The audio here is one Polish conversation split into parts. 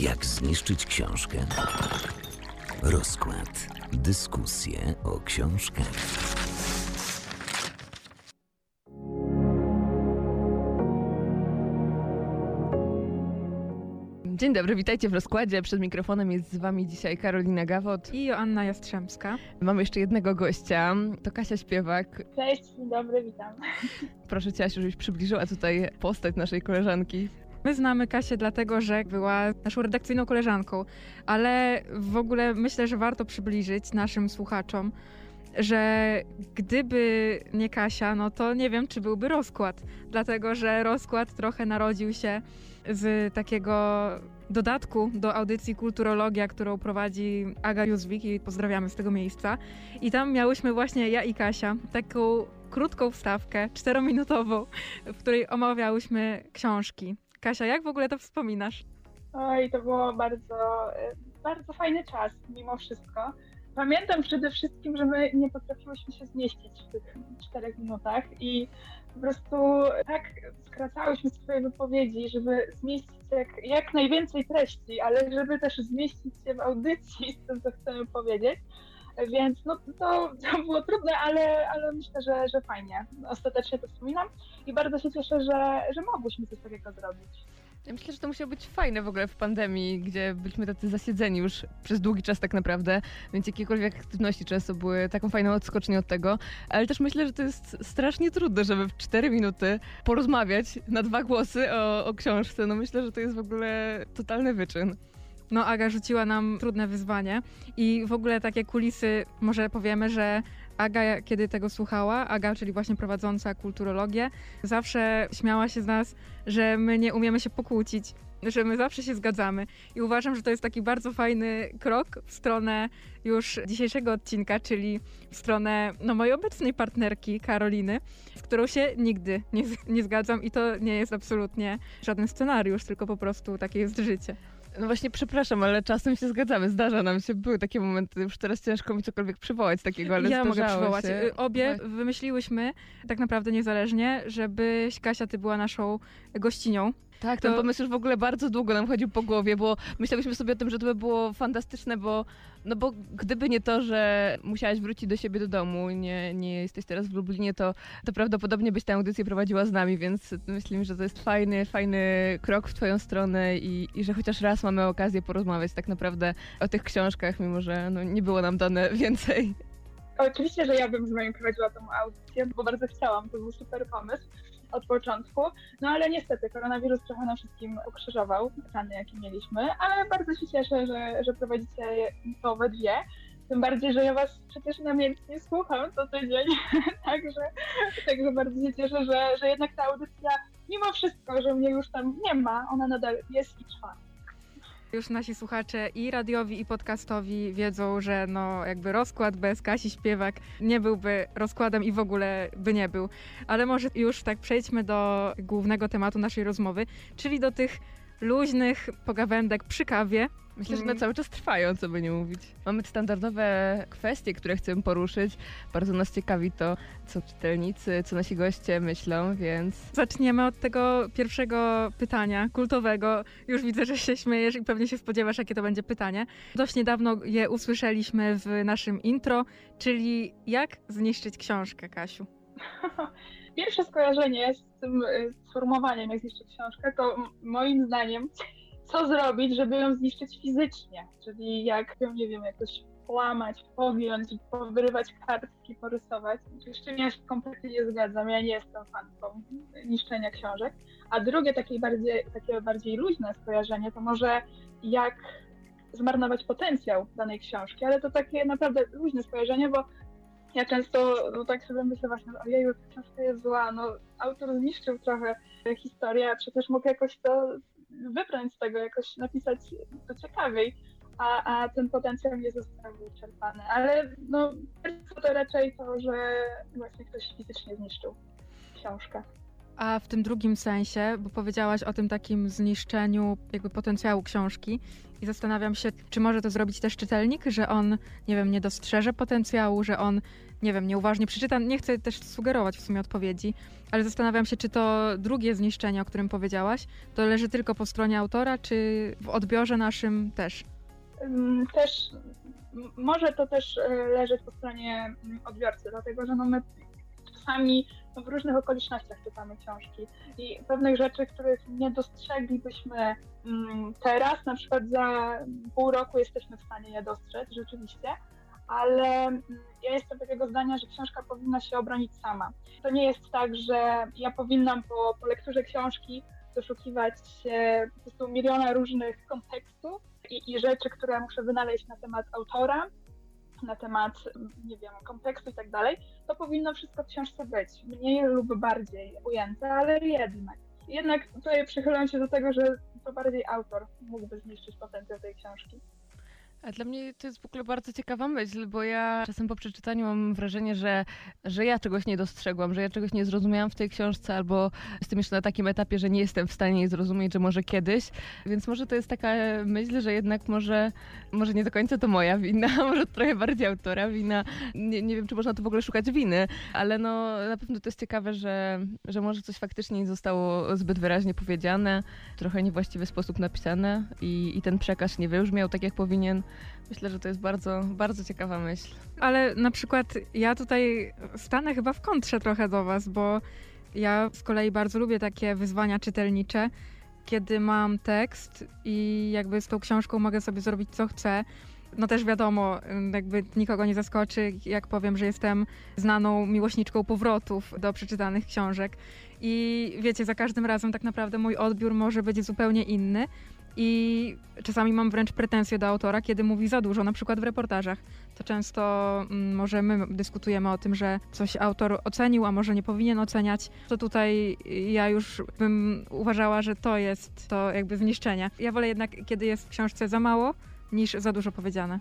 Jak zniszczyć książkę? Rozkład. Dyskusje o książkach. Dzień dobry, witajcie w rozkładzie. Przed mikrofonem jest z wami dzisiaj Karolina Gawot. I Joanna Jastrzębska. Mam jeszcze jednego gościa, to Kasia Śpiewak. Cześć, dzień dobry, witam. Proszę cię, Asiu, żebyś przybliżyła tutaj postać naszej koleżanki. My znamy Kasię dlatego, że była naszą redakcyjną koleżanką, ale w ogóle myślę, że warto przybliżyć naszym słuchaczom, że gdyby nie Kasia, no to nie wiem, czy byłby rozkład, dlatego że rozkład trochę narodził się z takiego dodatku do audycji Kulturologia, którą prowadzi Aga Józwik i pozdrawiamy z tego miejsca. I tam miałyśmy właśnie ja i Kasia taką krótką wstawkę, czterominutową, w której omawiałyśmy książki. Kasia, jak w ogóle to wspominasz? Oj, to było bardzo, e, bardzo fajny czas, mimo wszystko. Pamiętam przede wszystkim, że my nie potrafiłyśmy się zmieścić w tych czterech minutach i po prostu tak skracałyśmy swoje wypowiedzi, żeby zmieścić jak, jak najwięcej treści, ale żeby też zmieścić się w audycji z tym, co chcemy powiedzieć. Więc no, to, to było trudne, ale, ale myślę, że, że fajnie. Ostatecznie to wspominam i bardzo się cieszę, że, że mogłyśmy coś takiego zrobić. Ja myślę, że to musiało być fajne w ogóle w pandemii, gdzie byliśmy tacy zasiedzeni już przez długi czas tak naprawdę, więc jakiekolwiek aktywności często były taką fajną odskocznią od tego, ale też myślę, że to jest strasznie trudne, żeby w 4 minuty porozmawiać na dwa głosy o, o książce. No myślę, że to jest w ogóle totalny wyczyn. No, Aga rzuciła nam trudne wyzwanie i w ogóle takie kulisy, może powiemy, że Aga, kiedy tego słuchała, Aga, czyli właśnie prowadząca kulturologię, zawsze śmiała się z nas, że my nie umiemy się pokłócić, że my zawsze się zgadzamy. I uważam, że to jest taki bardzo fajny krok w stronę już dzisiejszego odcinka, czyli w stronę no, mojej obecnej partnerki, Karoliny, z którą się nigdy nie, nie zgadzam i to nie jest absolutnie żaden scenariusz, tylko po prostu takie jest życie. No właśnie, przepraszam, ale czasem się zgadzamy. Zdarza nam się, były takie momenty, już teraz ciężko mi cokolwiek przywołać takiego, ale Ja mogę przywołać. Się. Y, Obie wymyśliłyśmy, tak naprawdę niezależnie, żebyś Kasia, ty była naszą gościnią. Tak, ten To- pomysł już w ogóle bardzo długo nam chodził po głowie, bo myślałyśmy sobie o tym, że to by było fantastyczne, bo, no bo gdyby nie to, że musiałaś wrócić do siebie do domu, nie, nie jesteś teraz w Lublinie, to, to prawdopodobnie byś tę audycję prowadziła z nami, więc myślimy, że to jest fajny, fajny krok w twoją stronę i, i że chociaż raz mamy okazję porozmawiać tak naprawdę o tych książkach, mimo że no, nie było nam dane więcej. Oczywiście, że ja bym z moim prowadziła tą audycję, bo bardzo chciałam, to był super pomysł od początku. No ale niestety koronawirus trochę nam wszystkim ukrzyżował plany, jakie mieliśmy, ale bardzo się cieszę, że, że prowadzicie to we dwie. Tym bardziej, że ja was przecież namiętnie słucham co tydzień, także, także bardzo się cieszę, że, że jednak ta audycja, mimo wszystko, że mnie już tam nie ma, ona nadal jest i trwa. Już nasi słuchacze i radiowi, i podcastowi wiedzą, że no jakby rozkład bez Kasi Śpiewak nie byłby rozkładem i w ogóle by nie był. Ale może już tak przejdźmy do głównego tematu naszej rozmowy, czyli do tych luźnych pogawędek przy kawie. Myślę, że one Mm. cały czas trwają, co by nie mówić. Mamy standardowe kwestie, które chcemy poruszyć. Bardzo nas ciekawi to, co czytelnicy, co nasi goście myślą, więc Zaczniemy od tego pierwszego pytania, kultowego. Już widzę, że się śmiejesz i pewnie się spodziewasz, jakie to będzie pytanie. Dość niedawno je usłyszeliśmy w naszym intro, czyli jak zniszczyć książkę, Kasiu? Pierwsze skojarzenie z tym y, sformułowaniem, jak zniszczyć książkę, to moim zdaniem, co zrobić, żeby ją zniszczyć fizycznie, czyli jak ją, nie wiem, jakoś połamać, pogiąć, powyrywać kartki, porysować. Z czym ja się kompletnie nie zgadzam, ja nie jestem fanką niszczenia książek. A drugie takie bardziej, takie bardziej luźne skojarzenie to może jak zmarnować potencjał danej książki, ale to takie naprawdę luźne skojarzenie, bo ja często no, tak sobie myślę właśnie, ojeju, ta książka jest zła, no autor zniszczył trochę historię, a przecież mógł jakoś to wybrać z tego, jakoś napisać to ciekawiej, a, a ten potencjał nie został wyczerpany. Ale no, to raczej to, że właśnie ktoś fizycznie zniszczył książkę. A w tym drugim sensie, bo powiedziałaś o tym takim zniszczeniu jakby potencjału książki i zastanawiam się, czy może to zrobić też czytelnik, że on, nie wiem, nie dostrzeże potencjału, że on, nie wiem, nieuważnie przeczyta. Nie chcę też sugerować w sumie odpowiedzi, ale zastanawiam się, czy to drugie zniszczenie, o którym powiedziałaś, to leży tylko po stronie autora, czy w odbiorze naszym też? Ym, Też może to też e, leżeć po stronie mm, odbiorcy, dlatego że no my czasami w różnych okolicznościach czytamy książki i pewnych rzeczy, których nie dostrzeglibyśmy mm, teraz, na przykład za pół roku jesteśmy w stanie je dostrzec rzeczywiście, ale mm, ja jestem takiego zdania, że książka powinna się obronić sama. To nie jest tak, że ja powinnam po, po lekturze książki doszukiwać się po prostu miliona różnych kontekstów i, i rzeczy, które muszę wynaleźć na temat autora, na temat, nie wiem, kontekstu i tak dalej, to powinno wszystko w książce być. Mniej lub bardziej ujęte, ale jednak. Jednak tutaj przychylam się do tego, że to bardziej autor mógłby zniszczyć potencjał tej książki. A dla mnie to jest w ogóle bardzo ciekawa myśl, bo ja czasem po przeczytaniu mam wrażenie, że, że ja czegoś nie dostrzegłam, że ja czegoś nie zrozumiałam w tej książce, albo jestem jeszcze na takim etapie, że nie jestem w stanie jej zrozumieć, że może kiedyś. Więc może to jest taka myśl, że jednak może, może nie do końca to moja wina, może trochę bardziej autora wina. Nie, nie wiem, czy można tu w ogóle szukać winy, ale no na pewno to jest ciekawe, że, że może coś faktycznie nie zostało zbyt wyraźnie powiedziane, trochę niewłaściwy sposób napisane i, i ten przekaz nie wybrzmiał tak, jak powinien. Myślę, że to jest bardzo, bardzo ciekawa myśl. Ale na przykład ja tutaj stanę chyba w kontrze trochę do Was, bo ja z kolei bardzo lubię takie wyzwania czytelnicze, kiedy mam tekst i jakby z tą książką mogę sobie zrobić co chcę. No też wiadomo, jakby nikogo nie zaskoczy, jak powiem, że jestem znaną miłośniczką powrotów do przeczytanych książek. I wiecie, za każdym razem tak naprawdę mój odbiór może być zupełnie inny. I czasami mam wręcz pretensje do autora, kiedy mówi za dużo, na przykład w reportażach. To często mm, może my dyskutujemy o tym, że coś autor ocenił, a może nie powinien oceniać. To tutaj ja już bym uważała, że to jest to jakby zniszczenie. Ja wolę jednak, kiedy jest w książce za mało, niż za dużo powiedziane.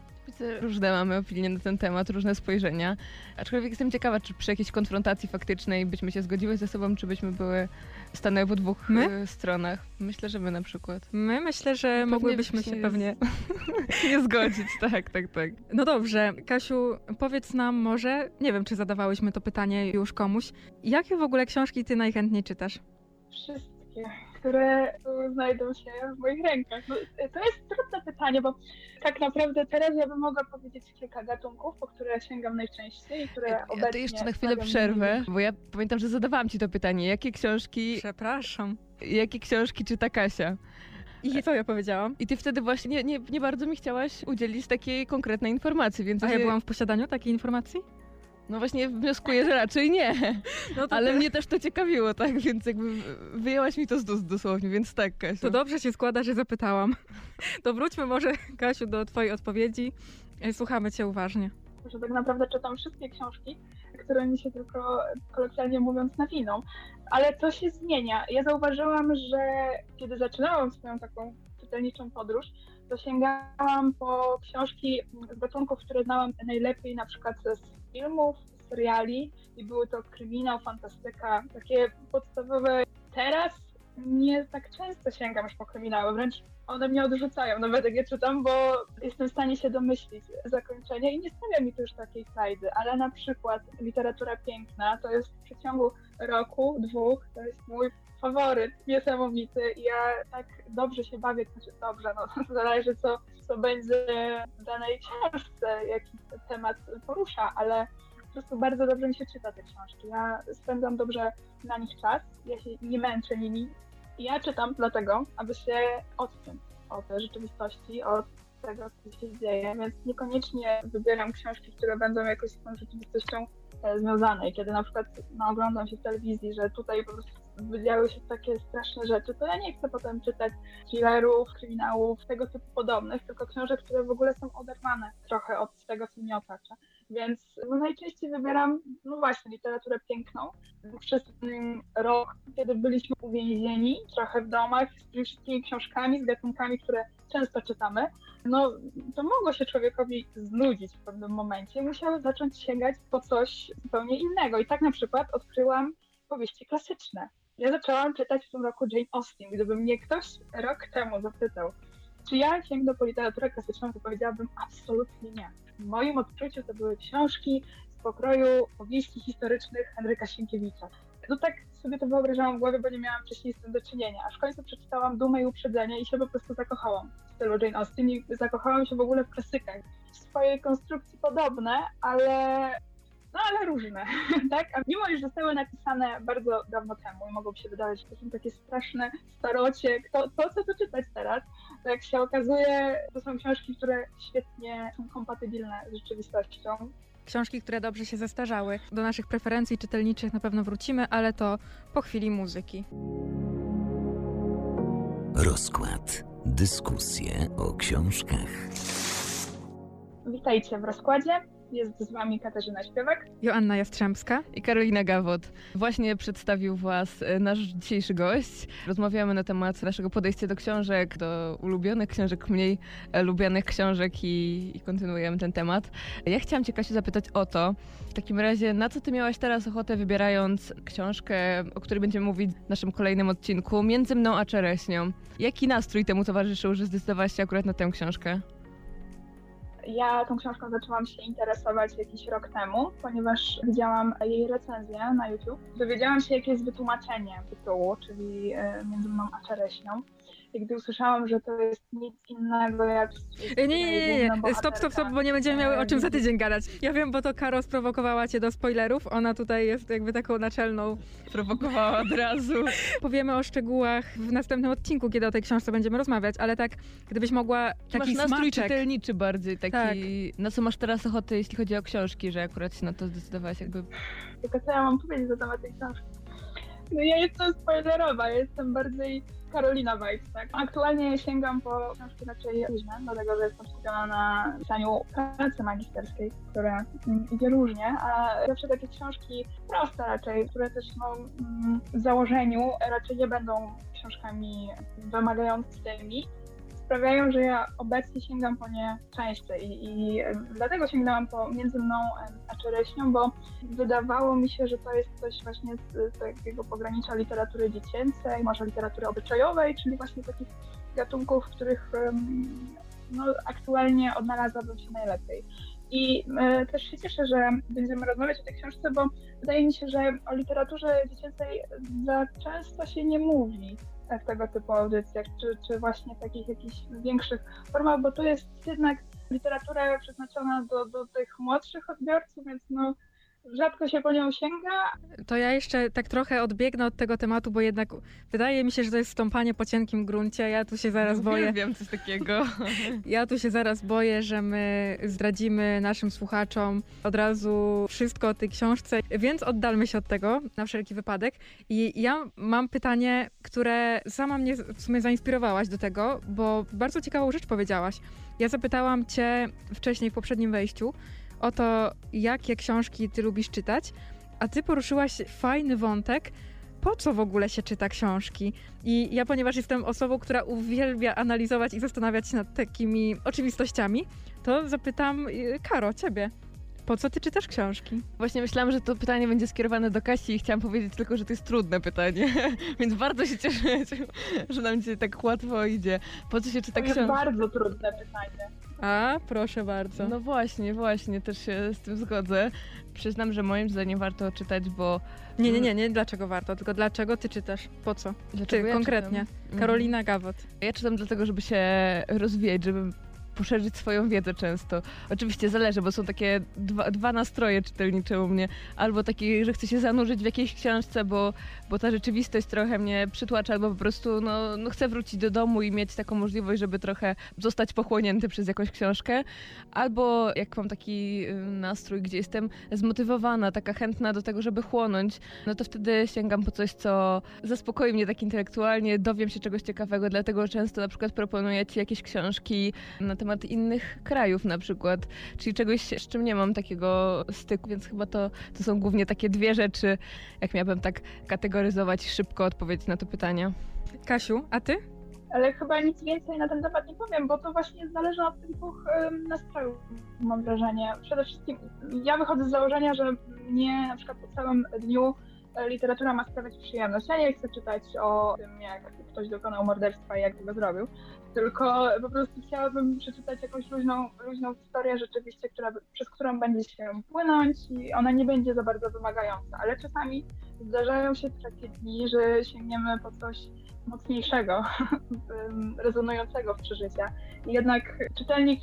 Różne mamy opinie na ten temat, różne spojrzenia. Aczkolwiek jestem ciekawa, czy przy jakiejś konfrontacji faktycznej byśmy się zgodziły ze sobą, czy byśmy były stanęły po dwóch My? y, stronach. Myślę, że my na przykład. My myślę, że Pewnie mogłybyśmy byśmy się nie pewnie. nie zgodzić, tak, tak, tak. No dobrze, Kasiu, powiedz nam może, nie wiem, czy zadawałyśmy to pytanie już komuś, jakie w ogóle książki ty najchętniej czytasz? Wszystkie, które tu znajdą się w moich rękach. No, to jest trudne pytanie, bo tak naprawdę teraz ja bym mogła powiedzieć kilka gatunków, po które sięgam najczęściej i które Ja obecnie... to jeszcze na chwilę przerwę, bo ja pamiętam, że zadawałam ci to pytanie. Jakie książki, Przepraszam. jakie książki czyta Kasia? I co ja powiedziałam? I ty wtedy właśnie nie, nie, nie bardzo mi chciałaś udzielić takiej konkretnej informacji, więc A ja byłam w posiadaniu takiej informacji? No właśnie wnioskuję, że raczej nie. No to, Ale ty- mnie też to ciekawiło, tak? Więc jakby wyjęłaś mi to z ust dosłownie, więc tak, Kasiu. to dobrze się składa, że zapytałam. To wróćmy może, Kasiu, do twojej odpowiedzi. E, Słuchamy cię uważnie. że tak naprawdę czytam wszystkie książki, które mi się tylko kolokwialnie mówiąc nawiną. Ale to się zmienia. Ja zauważyłam, że kiedy zaczynałam swoją taką czytelniczą podróż, to sięgałam po książki z gatunków, które znałam najlepiej, na przykład z filmów, seriali i były to kryminał, fantastyka, takie podstawowe. Teraz nie tak często sięgam już po kryminały, wręcz one mnie odrzucają, nawet jak je czytam, bo jestem w stanie się domyślić zakończenia i nie sprawia mi to już takiej frajdy, ale na przykład literatura piękna to jest w przeciągu roku, dwóch, to jest mój faworyt, niesamowity i ja tak dobrze się bawię, znaczy dobrze, no zależy co, co będzie w danej książce, jaki temat porusza, ale po prostu bardzo dobrze mi się czyta te książki. Ja spędzam dobrze na nich czas, ja się nie męczę nimi, ja czytam dlatego, aby się odciąć od rzeczywistości, od tego, co się dzieje, więc niekoniecznie wybieram książki, które będą jakoś z tą rzeczywistością e, związane. I kiedy na przykład no, oglądam się w telewizji, że tutaj po prostu wydziały się takie straszne rzeczy, to ja nie chcę potem czytać thrillerów, kryminałów, tego typu podobnych, tylko książek, które w ogóle są oderwane trochę od tego, co mnie otacza. Więc no, najczęściej wybieram, no właśnie, literaturę piękną. Przez ten rok, kiedy byliśmy uwięzieni trochę w domach z wszystkimi książkami, z gatunkami, które często czytamy, no to mogło się człowiekowi znudzić w pewnym momencie. Musiał zacząć sięgać po coś zupełnie innego. I tak na przykład odkryłam powieści klasyczne. Ja zaczęłam czytać w tym roku Jane Austen. Gdyby mnie ktoś rok temu zapytał, czy ja sięgnę po literaturę klasyczną, to powiedziałabym absolutnie nie. W moim odczuciu to były książki z pokroju powieści historycznych Henryka Sienkiewicza. No tak sobie to wyobrażałam w głowie, bo nie miałam wcześniej z tym do czynienia. Aż w końcu przeczytałam Dumę i Uprzedzenie i się po prostu zakochałam w stylu Jane Austen i zakochałam się w ogóle w klasykach. W swojej konstrukcji podobne, ale no ale różne, tak? A mimo, iż zostały napisane bardzo dawno temu i mogą się wydawać, że to są takie straszne starocie, to, to co tu czytać teraz, to jak się okazuje, to są książki, które świetnie są kompatybilne z rzeczywistością. Książki, które dobrze się zestarzały. Do naszych preferencji czytelniczych na pewno wrócimy, ale to po chwili muzyki. Rozkład. Dyskusje o książkach. Witajcie w rozkładzie. Jest z wami Katarzyna Śpiewak. Joanna Jastrzębska. I Karolina Gawot. Właśnie przedstawił Was e, nasz dzisiejszy gość. Rozmawiamy na temat naszego podejścia do książek, do ulubionych książek, mniej e, lubianych książek i, i kontynuujemy ten temat. Ja chciałam Cię, Kasiu, zapytać o to, w takim razie, na co Ty miałaś teraz ochotę, wybierając książkę, o której będziemy mówić w naszym kolejnym odcinku, Między mną a czereśnią. Jaki nastrój temu towarzyszył, że zdecydowałaś się akurat na tę książkę? Ja tą książką zaczęłam się interesować jakiś rok temu, ponieważ widziałam jej recenzję na YouTube. Dowiedziałam się, jakie jest wytłumaczenie tytułu, czyli e, Między mną a czereśnią. I gdy usłyszałam, że to jest nic innego jak... Nie, nie, nie, nie. Stop, stop, stop, bo nie będziemy miały o czym za tydzień gadać. Ja wiem, bo to Karo sprowokowała cię do spoilerów. Ona tutaj jest jakby taką naczelną. Prowokowała od razu. Powiemy o szczegółach w następnym odcinku, kiedy o tej książce będziemy rozmawiać, ale tak, gdybyś mogła Taki taki masz nastrój smaczek... czytelniczy bardziej, taki... Tak. Na co masz teraz ochotę, jeśli chodzi o książki, że akurat się na to zdecydowałaś jakby... Tylko co ja mam powiedzieć na temat tej książki? No ja jestem spoilerowa, ja jestem bardziej Karolina Vibes, tak? Aktualnie sięgam po książki raczej różne, dlatego że jestem skupiona na pisaniu pracy magisterskiej, która mm, idzie różnie, a zawsze takie książki proste raczej, które też no, w założeniu raczej nie będą książkami wymagającymi, sprawiają, że ja obecnie sięgam po nie częściej i, i dlatego sięgnęłam po między mną a czereśnią, bo wydawało mi się, że to jest coś właśnie z, z takiego pogranicza literatury dziecięcej, może literatury obyczajowej, czyli właśnie takich gatunków, w których no, aktualnie odnalazłabym się najlepiej. I e, też się cieszę, że będziemy rozmawiać o tej książce, bo wydaje mi się, że o literaturze dziecięcej za często się nie mówi w tego typu audycjach, czy, czy właśnie takich jakichś większych formach, bo to jest jednak literatura przeznaczona do, do tych młodszych odbiorców, więc no rzadko się po nią sięga. To ja jeszcze tak trochę odbiegnę od tego tematu, bo jednak wydaje mi się, że to jest stąpanie po cienkim gruncie. Ja tu się zaraz boję. Wiem coś takiego. Ja tu się zaraz boję, że my zdradzimy naszym słuchaczom od razu wszystko o tej książce, więc oddalmy się od tego na wszelki wypadek. I ja mam pytanie, które sama mnie w sumie zainspirowałaś do tego, bo bardzo ciekawą rzecz powiedziałaś. Ja zapytałam cię wcześniej w poprzednim wejściu o to, jakie książki ty lubisz czytać, a ty poruszyłaś fajny wątek, po co w ogóle się czyta książki. I ja, ponieważ jestem osobą, która uwielbia analizować i zastanawiać się nad takimi oczywistościami, to zapytam y, Karo, ciebie. Po co ty czytasz książki? Właśnie myślałam, że to pytanie będzie skierowane do Kasi i chciałam powiedzieć tylko, że to jest trudne pytanie, więc bardzo się cieszę, że nam dzisiaj tak łatwo idzie. Po co się czyta To jest książki? bardzo trudne pytanie. A, proszę bardzo. No właśnie, właśnie, też się z tym zgodzę. Przyznam, że moim zdaniem warto czytać, bo... Nie, nie, nie, nie dlaczego warto, tylko dlaczego ty czytasz? Po co? Dlaczego Ty, ja konkretnie. czytam? Karolina Gawot. Ja czytam dlatego, żeby się rozwijać, żeby poszerzyć swoją wiedzę często. Oczywiście zależy, bo są takie dwa, dwa nastroje czytelnicze u mnie. Albo taki, że chcę się zanurzyć w jakiejś książce, bo, bo ta rzeczywistość trochę mnie przytłacza, albo po prostu no, no chcę wrócić do domu i mieć taką możliwość, żeby trochę zostać pochłonięty przez jakąś książkę. Albo jak mam taki y, nastrój, gdzie jestem zmotywowana, taka chętna do tego, żeby chłonąć, no to wtedy sięgam po coś, co zaspokoi mnie tak intelektualnie, dowiem się czegoś ciekawego, dlatego często na przykład proponuję ci jakieś książki na innych krajów na przykład, czyli czegoś, z czym nie mam takiego styku, więc chyba to, to są głównie takie dwie rzeczy, jak miałabym tak kategoryzować szybko odpowiedzieć na to pytanie. Kasiu, a ty? Ale chyba nic więcej na ten temat nie powiem, bo to właśnie zależy od tych dwóch em, nastrojów, mam wrażenie. Przede wszystkim ja wychodzę z założenia, że mnie na przykład po całym dniu literatura ma sprawiać przyjemność. Ja nie chcę czytać o tym, jak ktoś dokonał morderstwa i jak tego zrobił, tylko po prostu chciałabym przeczytać jakąś luźną, luźną historię rzeczywiście, która, przez którą będzie się płynąć i ona nie będzie za bardzo wymagająca, ale czasami zdarzają się takie dni, że sięgniemy po coś mocniejszego, rezonującego w przeżycia. I jednak czytelnik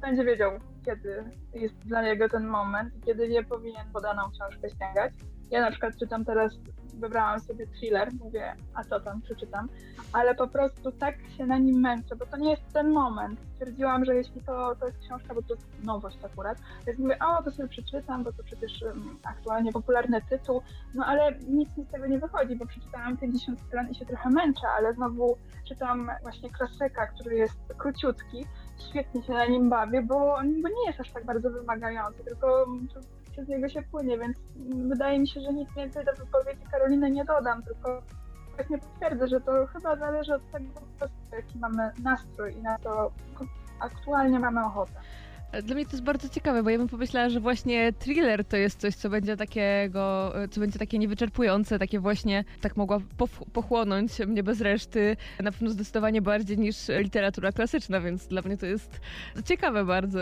będzie wiedział, kiedy jest dla niego ten moment, kiedy nie powinien podaną książkę sięgać. Ja na przykład czytam teraz, wybrałam sobie thriller, mówię, a co tam, przeczytam, ale po prostu tak się na nim męczę, bo to nie jest ten moment. Stwierdziłam, że jeśli to, to jest książka, bo to jest nowość akurat, więc mówię, o, to sobie przeczytam, bo to przecież um, aktualnie popularny tytuł, no ale nic mi z tego nie wychodzi, bo przeczytałam 50 stron i się trochę męczę, ale znowu czytam właśnie klasyka, który jest króciutki, świetnie się na nim bawię, bo, bo nie jest aż tak bardzo wymagający, tylko przez niego się płynie, więc wydaje mi się, że nic więcej do wypowiedzi Karoliny nie dodam, tylko właśnie potwierdzę, że to chyba zależy od tego, jaki mamy nastrój i na co aktualnie mamy ochotę. Dla mnie to jest bardzo ciekawe, bo ja bym pomyślała, że właśnie thriller to jest coś, co będzie takiego, co będzie takie niewyczerpujące, takie właśnie, tak mogła pochłonąć mnie bez reszty, na pewno zdecydowanie bardziej niż literatura klasyczna, więc dla mnie to jest ciekawe bardzo.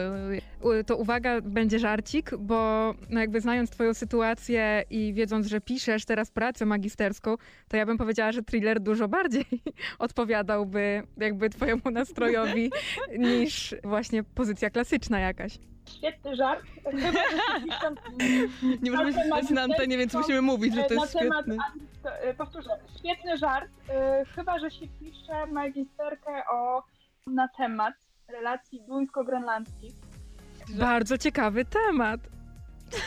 To uwaga, będzie żarcik, bo no jakby znając twoją sytuację i wiedząc, że piszesz teraz pracę magisterską, to ja bym powiedziała, że thriller dużo bardziej odpowiadałby jakby twojemu nastrojowi niż właśnie pozycja klasyczna jakaś. Świetny żart. nie możemy się na antenie, więc musimy mówić, że to jest świetny. E, powtórzę, świetny żart. E, chyba, że się pisze magisterkę o, na temat relacji duńsko-grenlandzkich. Bardzo ciekawy temat.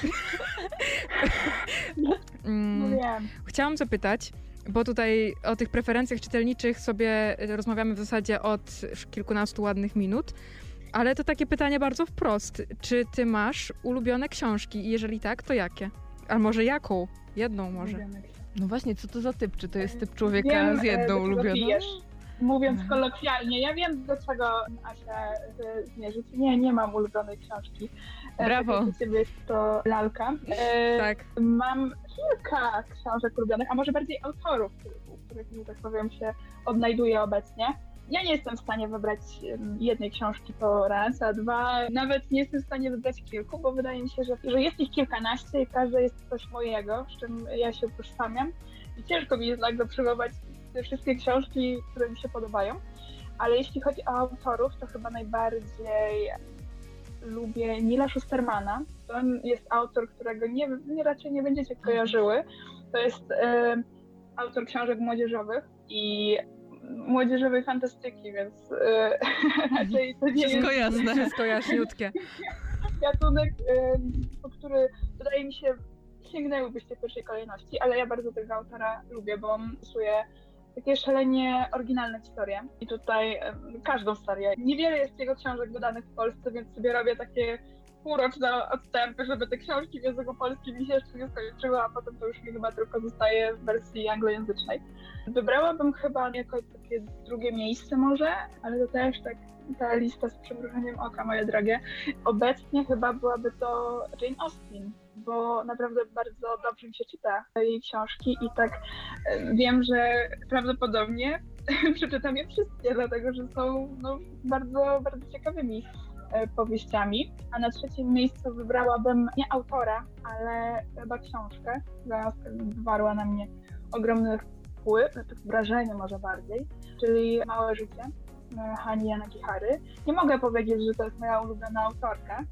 mm, chciałam zapytać, bo tutaj o tych preferencjach czytelniczych sobie rozmawiamy w zasadzie od kilkunastu ładnych minut. Ale to takie pytanie bardzo wprost. Czy ty masz ulubione książki? I jeżeli tak, to jakie? A może jaką? Jedną może. No właśnie, co to za typ? Czy to jest typ człowieka wiem, z jedną ulubioną? Mówiąc kolokwialnie, ja wiem do czego Asia zmierzyć. Nie, nie mam ulubionej książki. E, Brawo. Tak ciebie jest to lalka. E, tak. Mam kilka książek ulubionych, a może bardziej autorów, których, że tak powiem, się odnajduję obecnie ja nie jestem w stanie wybrać jednej książki po raz, a dwa, nawet nie jestem w stanie wybrać kilku, bo wydaje mi się, że, że jest ich kilkanaście i każde jest coś mojego, z czym ja się utożsamiam. I ciężko mi jest nagle przywołać te wszystkie książki, które mi się podobają. Ale jeśli chodzi o autorów, to chyba najbardziej lubię Nila Schustermana. To jest autor, którego nie, nie raczej nie będziecie kojarzyły. To jest autor książek młodzieżowych i młodzieżowej fantastyki, więc yy, raczej to nie Wszystko jest... jasne. Wszystko jaśniutkie. Gatunek, po który wydaje mi się sięgnęłybyście w pierwszej kolejności, ale ja bardzo tego autora lubię, bo on rysuje takie szalenie oryginalne historie. I tutaj każdą serię. Niewiele jest jego książek wydanych w Polsce, więc sobie robię takie półroczne odstępy, żeby te książki w języku polskim mi się jeszcze nie skończyły, a potem to już mi chyba tylko zostaje w wersji anglojęzycznej. Wybrałabym chyba jako takie drugie miejsce może, ale to też tak ta lista z przymrużeniem oka, moje drogie. Obecnie chyba byłaby to Jane Austen, bo naprawdę bardzo dobrze mi się czyta jej książki i tak e, wiem, że prawdopodobnie przeczytam je wszystkie, dlatego że są no, bardzo, bardzo ciekawymi powieściami. A na trzecim miejscu wybrałabym nie autora, ale chyba książkę, która wywarła na mnie ogromny wpływ, znaczy wrażenie może bardziej, czyli Małe życie e, Hani Yanagihary. Nie mogę powiedzieć, że to jest moja ulubiona autorka,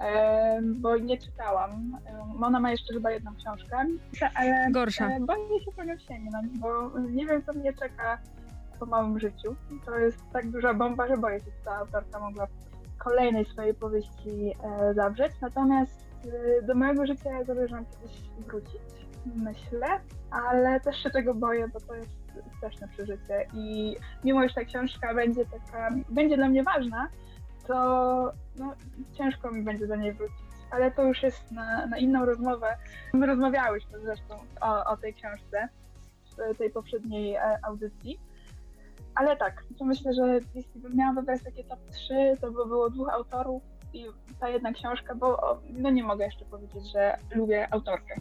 e, bo nie czytałam. Ona ma jeszcze chyba jedną książkę, ale Gorsza. boję się po nią sięgnąć, bo nie wiem, co mnie czeka po małym życiu. To jest tak duża bomba, że boję się, czy ta autorka mogła kolejnej swojej powieści e, zawrzeć. Natomiast e, do mojego życia zamierzam kiedyś wrócić, myślę, ale też się tego boję, bo to jest straszne przeżycie i mimo, że ta książka będzie taka, będzie dla mnie ważna, to no, ciężko mi będzie do niej wrócić. Ale to już jest na, na inną rozmowę. My rozmawiałyśmy zresztą o, o tej książce w tej poprzedniej e, audycji. Ale tak, to myślę, że jeśli bym miała wybrać takie top 3, to by było dwóch autorów i ta jedna książka, bo no nie mogę jeszcze powiedzieć, że lubię autorkę.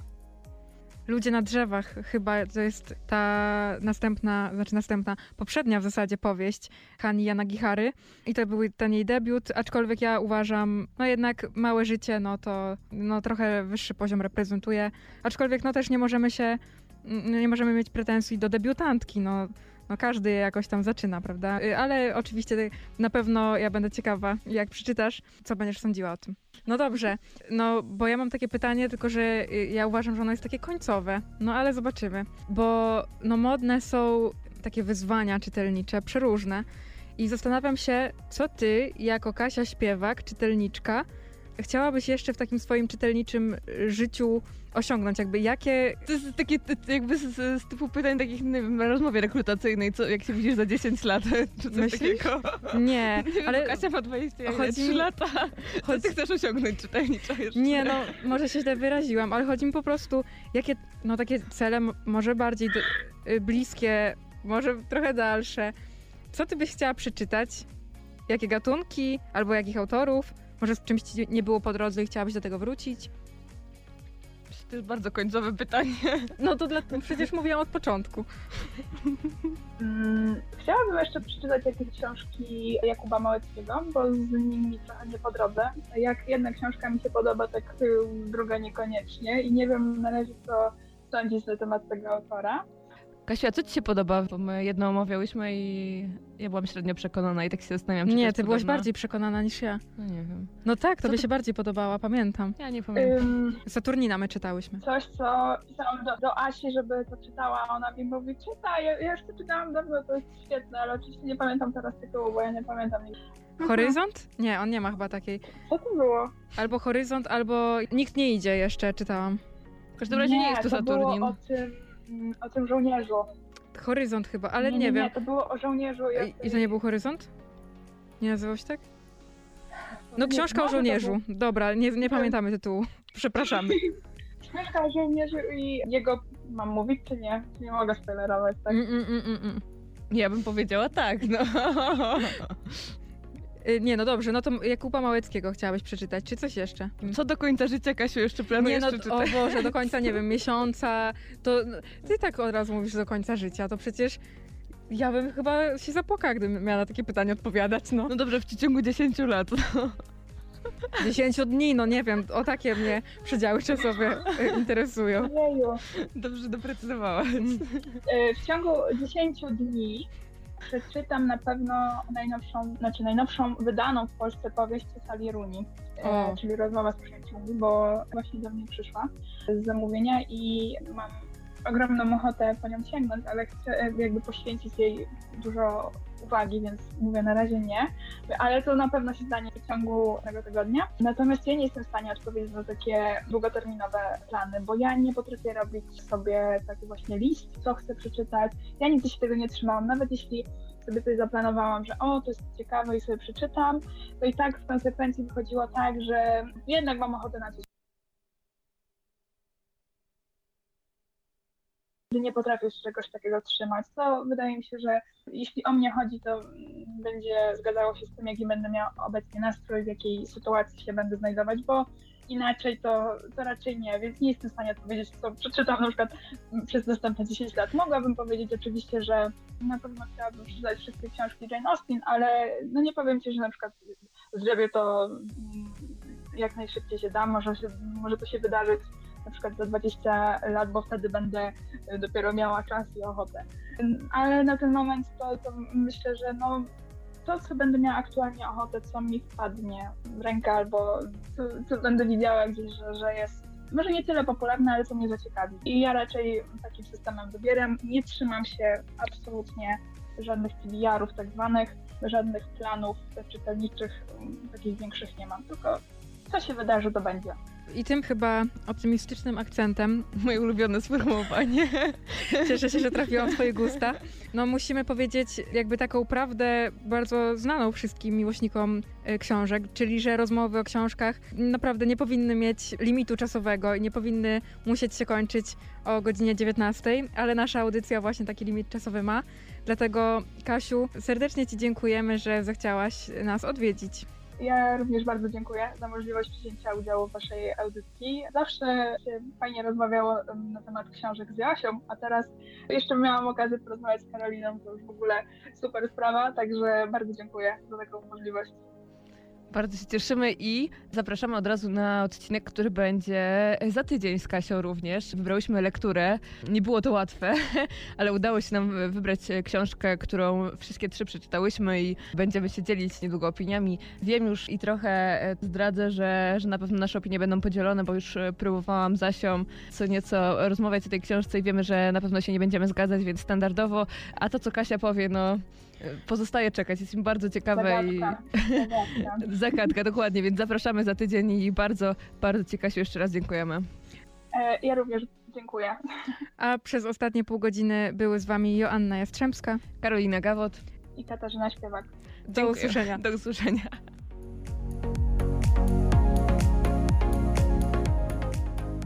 Ludzie na drzewach chyba to jest ta następna, znaczy następna, poprzednia w zasadzie powieść Hani Yanagihary i to był ten jej debiut, aczkolwiek ja uważam, no jednak Małe Życie, no to no, trochę wyższy poziom reprezentuje, aczkolwiek no też nie możemy się, nie możemy mieć pretensji do debiutantki, no no każdy jakoś tam zaczyna, prawda? Y, Ale oczywiście na pewno ja będę ciekawa, jak przeczytasz, co będziesz sądziła o tym. No dobrze, no bo ja mam takie pytanie, tylko że y, ja uważam, że ono jest takie końcowe. No ale zobaczymy, bo no modne są takie wyzwania czytelnicze, przeróżne. I zastanawiam się, co ty, jako Kasia śpiewak, czytelniczka, chciałabyś jeszcze w takim swoim czytelniczym y, życiu osiągnąć? Jakby jakie To jest takie jakby z, z, typu pytań takich nie wiem, rozmowie rekrutacyjnej, co, jak się widzisz za 10 lat, czy coś Myślisz? takiego. Nie, Nie ale Kasia ma 23 chodzi mi- lata. Co chodzi- ty chcesz osiągnąć czytelniczo jeszcze? Nie, no może się źle wyraziłam, ale chodzi mi po prostu, jakie no takie cele może bardziej do, y, bliskie, może trochę dalsze. Co ty byś chciała przeczytać? Jakie gatunki albo jakich autorów? Może z czymś ci nie było po drodze i chciałabyś do tego wrócić? To jest bardzo końcowe pytanie. No to dla, przecież mówiłam od początku. Mm, Chciałabym jeszcze przeczytać jakieś książki Jakuba Małeckiego, bo z nimi trochę nie po drodze. Jak jedna książka mi się podoba, tak druga niekoniecznie i nie wiem na razie co sądzić na temat tego autora. Kasiu, a co ci się podoba? Bo my jedno omawiałyśmy i ja byłam średnio przekonana i tak się zastanawiam, czy Nie, ty byłaś podobna. bardziej przekonana niż ja. No nie wiem. No tak, tobie ty- się bardziej podobała, pamiętam. Ja nie pamiętam. Ym, Saturnina my czytałyśmy. coś, co pisałam do, do Asi, żeby to czytała, a ona mi mówi, czytaj, ja, ja już to czytałam dawno, to jest świetne, ale oczywiście nie pamiętam teraz tytułu, bo ja nie pamiętam nic. Horyzont? Nie, on nie ma chyba takiej. Co to było? Albo Horyzont, albo Nikt nie idzie jeszcze, czytałam. W każdym razie nie, jest to to było Saturnin. o tym, o tym żołnierzu. Horyzont chyba, ale nie, nie, wiem. Nie, to było o żołnierzu. jak- I, I to nie był Horyzont? Nie nazywał się tak? No Nie, książka o żołnierzu. Dobra, nie, nie pamiętamy tytułu. Przepraszamy. Książka o żołnierzu i jego... Mam mówić czy nie? Nie mogę spoilerować, tak? Mm, mm, mm, mm, mm. Ja bym powiedziała tak, no. Y, Nie, no dobrze, no to Jakuba Małeckiego chciałabyś przeczytać, czy coś jeszcze? Co do końca życia, Kasiu, jeszcze planujesz Nie, no, przeczytać? o Boże, do końca, nie wiem, miesiąca, to no, ty tak od razu mówisz do końca życia, to przecież ja bym chyba się zapłakała, gdybym miała na takie pytanie odpowiadać, no. No dobrze, w ciągu 10 lat. No. 10 dni, no nie wiem, o takie mnie przedziały czasowe y, interesują. Ojeju. Dobrze doprecyzowałaś. E, W ciągu 10 dni przeczytam na pewno najnowszą, znaczy najnowszą wydaną w Polsce powieść Sali Runi, e, czyli Rozmowa z przyjaciółmi, bo właśnie do mnie przyszła z zamówienia i mam ogromną ochotę po nią sięgnąć, ale chcę e, jakby poświęcić jej dużo uwagi, więc mówię na razie nie, ale to na pewno się stanie w ciągu tego tygodnia. Natomiast ja nie jestem w stanie odpowiedzieć na takie długoterminowe plany, bo ja nie potrafię robić sobie taki właśnie list, co chcę przeczytać. Ja nigdy się tego nie trzymałam, nawet jeśli sobie coś zaplanowałam, że o, to jest ciekawe i sobie przeczytam, to i tak w konsekwencji wychodziło tak, że jednak mam ochotę na coś nie potrafię czegoś takiego trzymać, co wydaje mi się, że jeśli o mnie chodzi, to będzie zgadzało się z tym, jaki będę miał obecnie nastrój, w jakiej sytuacji się będę znajdować, bo inaczej to, to raczej nie, więc nie jestem w stanie odpowiedzieć, co przeczytam na przykład przez następne 10 lat. Mogłabym powiedzieć oczywiście, że na pewno chciałabym przeczytać wszystkie książki Jane Austen, ale no nie powiem Ci, że na przykład zrobię to mm, jak najszybciej się da, może, się, może to się wydarzyć na przykład za 20 lat, bo wtedy będę y, dopiero miała czas i ochotę. Ale na ten moment to, to myślę, że no, to, co będę miała aktualnie ochotę, co mi wpadnie w rękę, albo co, co będę widziała gdzieś, że, że jest może nie tyle popularne, ale co mnie zaciekawi. I ja raczej takim systemem wybieram. Nie trzymam się absolutnie żadnych TBR-ów tak zwanych, żadnych planów czytelniczych, takich większych nie mam, tylko co się wydarzy, to będzie. I tym chyba optymistycznym akcentem Moje ulubione sformułowanie. Cieszę się, że trafiłam w Twoje gusta. No musimy powiedzieć jakby taką prawdę bardzo znaną wszystkim miłośnikom e, książek, czyli że rozmowy o książkach naprawdę nie powinny mieć limitu czasowego i nie powinny musieć się kończyć o godzinie 19, ale nasza audycja właśnie taki limit czasowy ma. Dlatego Kasiu, serdecznie Ci dziękujemy, że zechciałaś nas odwiedzić. Ja również bardzo dziękuję za możliwość wzięcia udziału w Waszej audycji. Zawsze się fajnie rozmawiało na temat książek z Jasią, a teraz jeszcze miałam okazję porozmawiać z Karoliną, to już w ogóle super sprawa, także bardzo dziękuję za taką możliwość. Bardzo się cieszymy i zapraszamy od razu na odcinek, który będzie za tydzień z Kasią również. Wybrałyśmy lekturę. Nie było to łatwe, ale udało się nam wybrać książkę, którą wszystkie trzy przeczytałyśmy i będziemy się dzielić niedługo opiniami. Wiem już i trochę zdradzę, że, że na pewno nasze opinie będą podzielone, bo już próbowałam z Asią co nieco rozmawiać o tej książce i wiemy, że na pewno się nie będziemy zgadzać, więc standardowo. A to, co Kasia powie, no pozostaje czekać. Jesteśmy bardzo ciekawe i Zagadka. Zagadka. Zagadka, dokładnie, więc zapraszamy za tydzień i bardzo, bardzo Ci Kasiu jeszcze raz dziękujemy. E, Ja również dziękuję. A przez ostatnie pół godziny były z wami Joanna Jastrzębska. Karolina Gawot. I Katarzyna Śpiewak. Do Dziękuję. usłyszenia. Do usłyszenia.